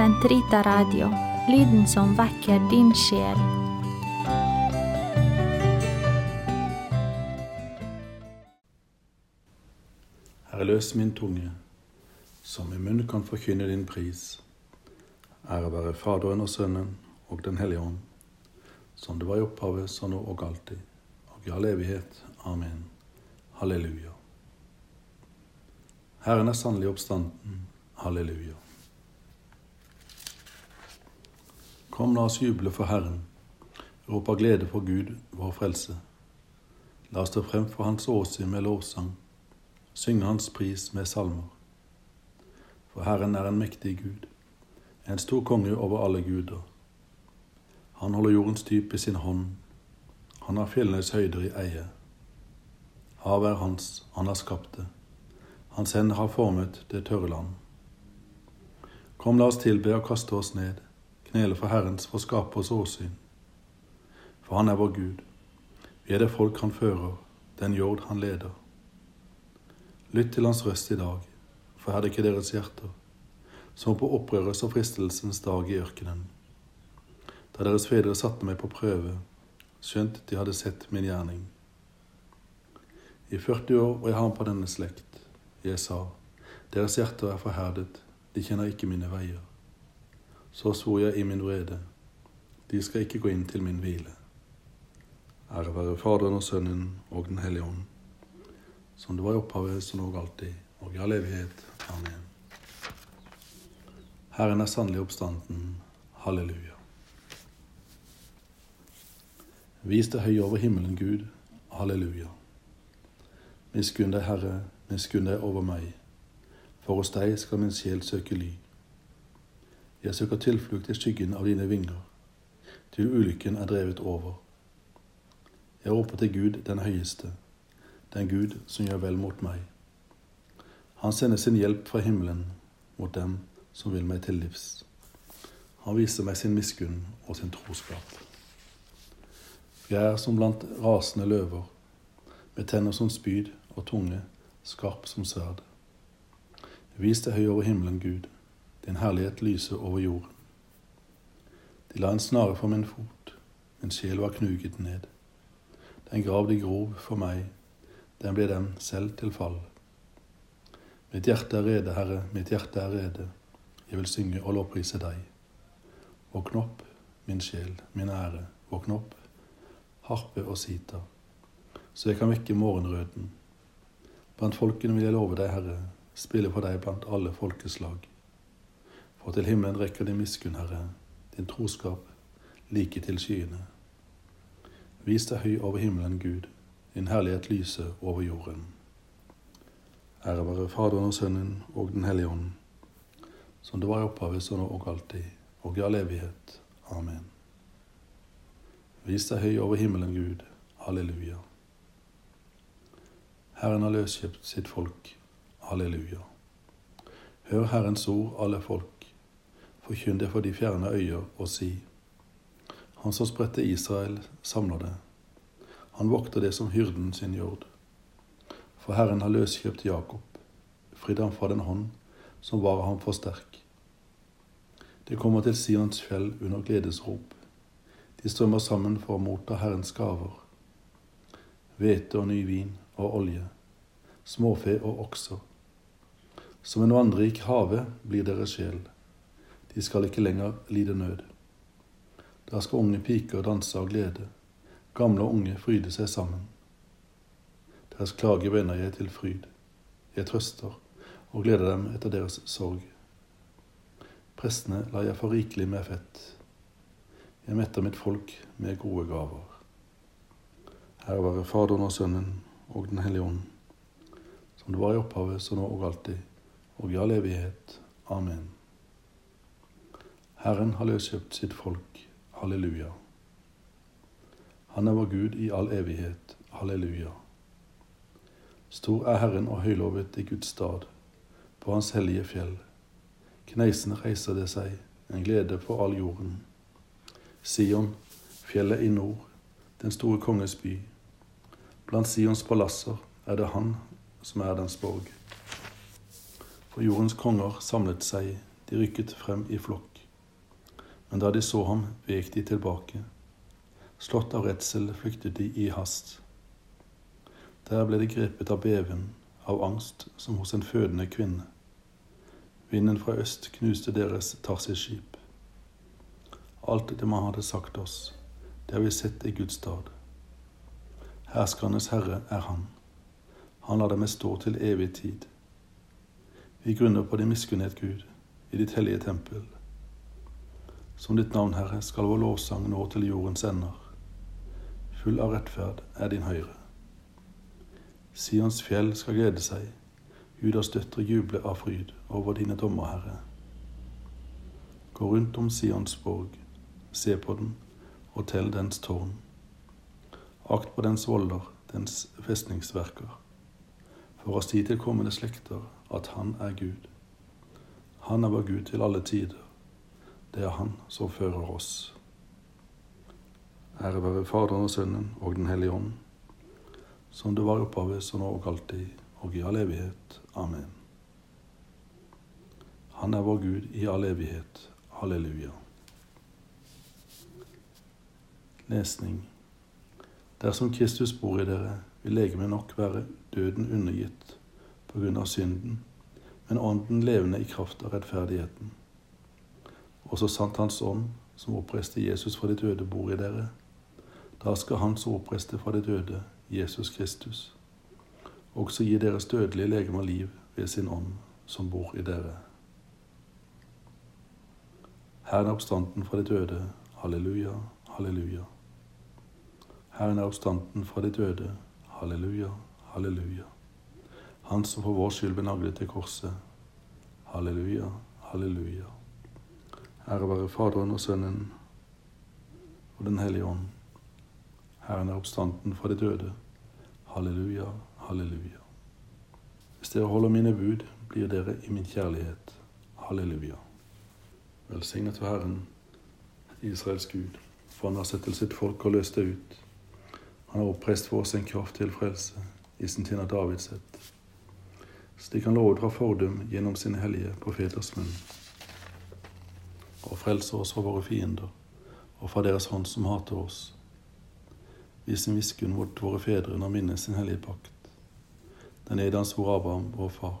Sentrita Radio, lyden som vekker din sjel. Herre, løs min tunge, som i munnen kan forkynne din pris. Ære være Faderen og Sønnen og Den hellige ånd, som det var i opphavet, så nå og alltid, og i all evighet. Amen. Halleluja. Herren er sannelig oppstanden. Halleluja. Kom, la oss juble for Herren, rop av glede for Gud, vår frelse. La oss stå frem for Hans åsyn med lovsang, synge Hans pris med salmer. For Herren er en mektig Gud, en stor konge over alle guder. Han holder jordens dyp i sin hånd, han har fjellenes høyder i eie. Havet er hans, han har skapt det. Hans hender har formet det tørre land. Kom, la oss tilbe og kaste oss ned, knele for Herrens for skapers åsyn. For han er vår Gud. Vi er det folk han fører, den jord han leder. Lytt til hans røst i dag, for er det ikke deres hjerter, som på opprørets og fristelsens dag i ørkenen. Da deres fedre satte meg på prøve, skjønt de hadde sett min gjerning. I 40 år var jeg ham på denne slekt. Jeg sa, deres hjerter er forherdet, de kjenner ikke mine veier. Så svor jeg i min vrede, de skal ikke gå inn til min hvile. Ære være Faderen og Sønnen og Den hellige ånd, som det var i opphavet, som og alltid, og i all evighet. Amen. Herren er sannelig oppstanden. Halleluja. Vis deg høy over himmelen, Gud. Halleluja. Miskunn deg, Herre, miskunn deg over meg. For hos deg skal min sjel søke ly. Jeg søker tilflukt i skyggen av dine vinger, til ulykken er drevet over. Jeg roper til Gud den høyeste, den Gud som gjør vel mot meg. Han sender sin hjelp fra himmelen mot dem som vil meg til livs. Han viser meg sin miskunn og sin troskap. Jeg er som blant rasende løver, med tenner som spyd og tunge, skarp som sverd. Vis deg høy over himmelen, Gud, din herlighet lyser over jorden. De la en snare for min fot, min sjel var knuget ned. Den grav de grov for meg, den ble dem selv til fall. Mitt hjerte er rede, Herre, mitt hjerte er rede, jeg vil synge og lovprise deg. Våkn opp, min sjel, min ære, våkn opp, harpe og sita, så jeg kan vekke morgenrøden. Blant folkene vil jeg love deg, Herre, spille for deg blant alle folkeslag. For til himmelen rekker din miskunn, Herre, din troskap like til skyene. Vis deg høy over himmelen, Gud, din herlighet lyser over jorden. Ære være Faderen og Sønnen og Den hellige ånd, som det var i opphavet, så nå og alltid, og i all evighet. Amen. Vis deg høy over himmelen, Gud. Halleluja. Herren har løskjøpt sitt folk. Halleluja. Hør Herrens ord, alle folk. Forkynn det for de fjerne øyer, og si:" Han som spredte Israel, samler det. Han vokter det som hyrden sin jord. For Herren har løskjøpt Jakob, fridd ham fra den hånd som var ham for sterk. Det kommer til Sions fjell under gledesrop. De strømmer sammen for å motta Herrens gaver. Hvete og ny vin og olje, småfe og okser. Som en vandrik have blir deres sjel. De skal ikke lenger lide nød. Da skal unge piker danse av glede, gamle og unge fryde seg sammen. Deres klage vender jeg til fryd. Jeg trøster og gleder dem etter deres sorg. Prestene lar jeg få rikelig med fett. Jeg metter mitt folk med gode gaver. Her være Faderen og Sønnen og Den hellige ånd, som det var i opphavet, så nå og alltid, og i all evighet. Amen. Herren har løskjøpt sitt folk. Halleluja. Han er vår Gud i all evighet. Halleluja. Stor er Herren og høylovet i Guds stad, på Hans hellige fjell. Kneisene reiser det seg, en glede for all jorden. Sion, fjellet i nord, den store konges by. Blant Sions palasser er det han som er dens borg. For jordens konger samlet seg, De rykket frem i flokk. Men da de så ham, vek de tilbake. Slått av redsel flyktet de i hast. Der ble de grepet av beven, av angst som hos en fødende kvinne. Vinden fra øst knuste deres Tarsis-skip. Alt det man hadde sagt oss, det har vi sett i Guds stad. Herskernes herre er Han. Han lar dem stå til evig tid. Vi grunner på din miskunnhet, Gud, i ditt hellige tempel. Som ditt navn, Herre, skal vår lovsang nå til jordens ender. Full av rettferd er din høyre. Sions fjell skal glede seg, Judas døtre juble av fryd over dine dommer, Herre. Gå rundt om Sions borg, se på den og tell dens tårn. Akt på dens volder, dens festningsverker, for å si til kommende slekter at Han er Gud. Han er vår Gud til alle tider. Det er Han som fører oss. Ære være Faderen og Sønnen og Den hellige ånd som det var i opphavet, så nå og alltid, og i all evighet. Amen. Han er vår Gud i all evighet. Halleluja. Lesning. Dersom Kristus bor i dere, vil legemet nok være døden undergitt på grunn av synden, men ånden levende i kraft av rettferdigheten. Og så sant Hans ånd, som oppreiste Jesus fra de døde, bor i dere, da skal Han som oppreiste fra de døde, Jesus Kristus, også gi deres dødelige legemer liv ved sin ånd som bor i dere. Herren er oppstanden fra de døde. Halleluja, halleluja. Herren er oppstanden fra de døde. Halleluja, halleluja. Han som for vår skyld ble naglet til korset. Halleluja, halleluja. Ære være Faderen og Sønnen og Den hellige ånd Herren er oppstanden fra de døde. Halleluja, halleluja. Hvis dere holder mine bud, blir dere i min kjærlighet. Halleluja. Velsignet være Herren, Israels Gud, for han har sett til sitt folk og løst det ut. Han har oppreist for oss en kraft til frelse i sin tjener Davids ett. Slik han lovet fra fordum gjennom sin hellige profeters munn. Og frelse oss fra våre fiender og fra deres hånd som hater oss Vis en miskunn mot våre fedre når minnet sin hellige pakt. Den er dans hvor Abraham, vår far.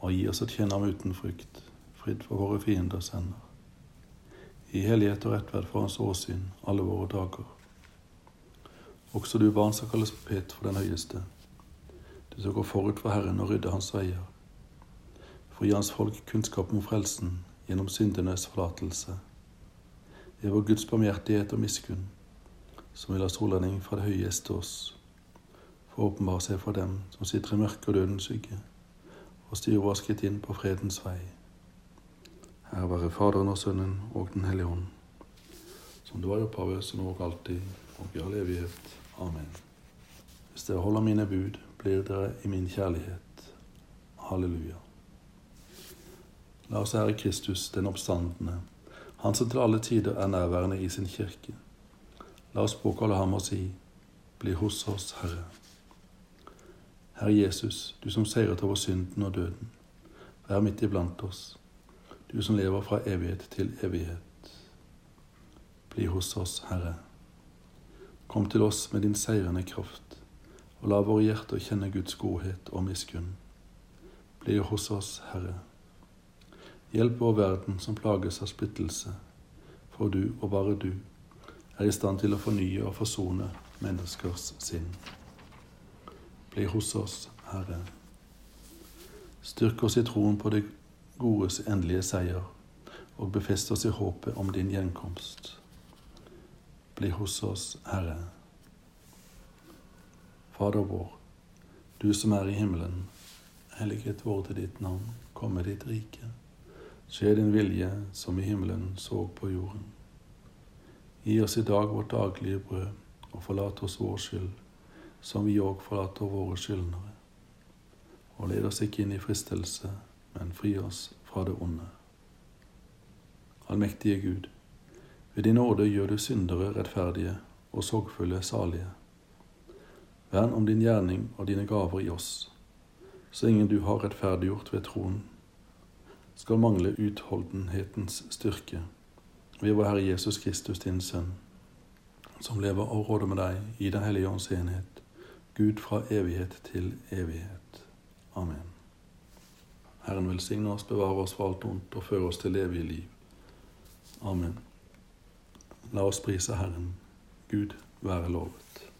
Og gi oss et kjenne uten frykt, fridd for våre fienders hender. I hellighet og rettverd for hans åsyn alle våre dager. Også du, barn, skal kalles pet for den høyeste. Du som gå forut for Herren og rydde hans veier. For å gi hans folk kunnskap om frelsen gjennom syndenes forlatelse. Det er vår Guds barmhjertighet og miskunn som vil ha solanding fra det høyeste oss, for å åpenbare seg for dem som sitter i mørket og dødens skygge, og våre skritt inn på fredens vei. Her være Faderen og Sønnen og Den hellige ånd, som det var i opphavet, som nå og alltid, og i all evighet. Amen. Hvis dere holder mine bud, blir dere i min kjærlighet. Halleluja. La oss ære Kristus, den oppstandende, Han som til alle tider er nærværende i sin kirke La oss påkalle ham og si, bli hos oss, Herre. Herre Jesus, du som seiret over synden og døden, vær midt iblant oss, du som lever fra evighet til evighet. Bli hos oss, Herre. Kom til oss med din seirende kraft, og la våre hjerter kjenne Guds godhet og miskunn. Bli hos oss, Herre. Hjelp vår verden som plages av splittelse, for du og bare du er i stand til å fornye og forsone menneskers sinn. Bli hos oss, Herre. Styrk oss i troen på det godes endelige seier, og befest oss i håpet om din gjenkomst. Bli hos oss, Herre. Fader vår, du som er i himmelen. Helliget vorde ditt navn. Komme ditt rike. Skje din vilje som i himmelen så på jorden. Gi oss i dag vårt daglige brød, og forlat oss vår skyld, som vi òg forlater våre skyldnere. Og led oss ikke inn i fristelse, men fri oss fra det onde. Allmektige Gud, ved din nåde gjør du syndere rettferdige og sorgfulle salige. Vern om din gjerning og dine gaver i oss, så ingen du har rettferdiggjort ved troen. Skal mangle utholdenhetens styrke ved vår Herre Jesus Kristus, din Sønn, som lever og råder med deg i Den hellige ånds enhet, Gud fra evighet til evighet. Amen. Herren velsigne oss, bevare oss for alt ondt og føre oss til evig liv. Amen. La oss prise Herren. Gud være lovet.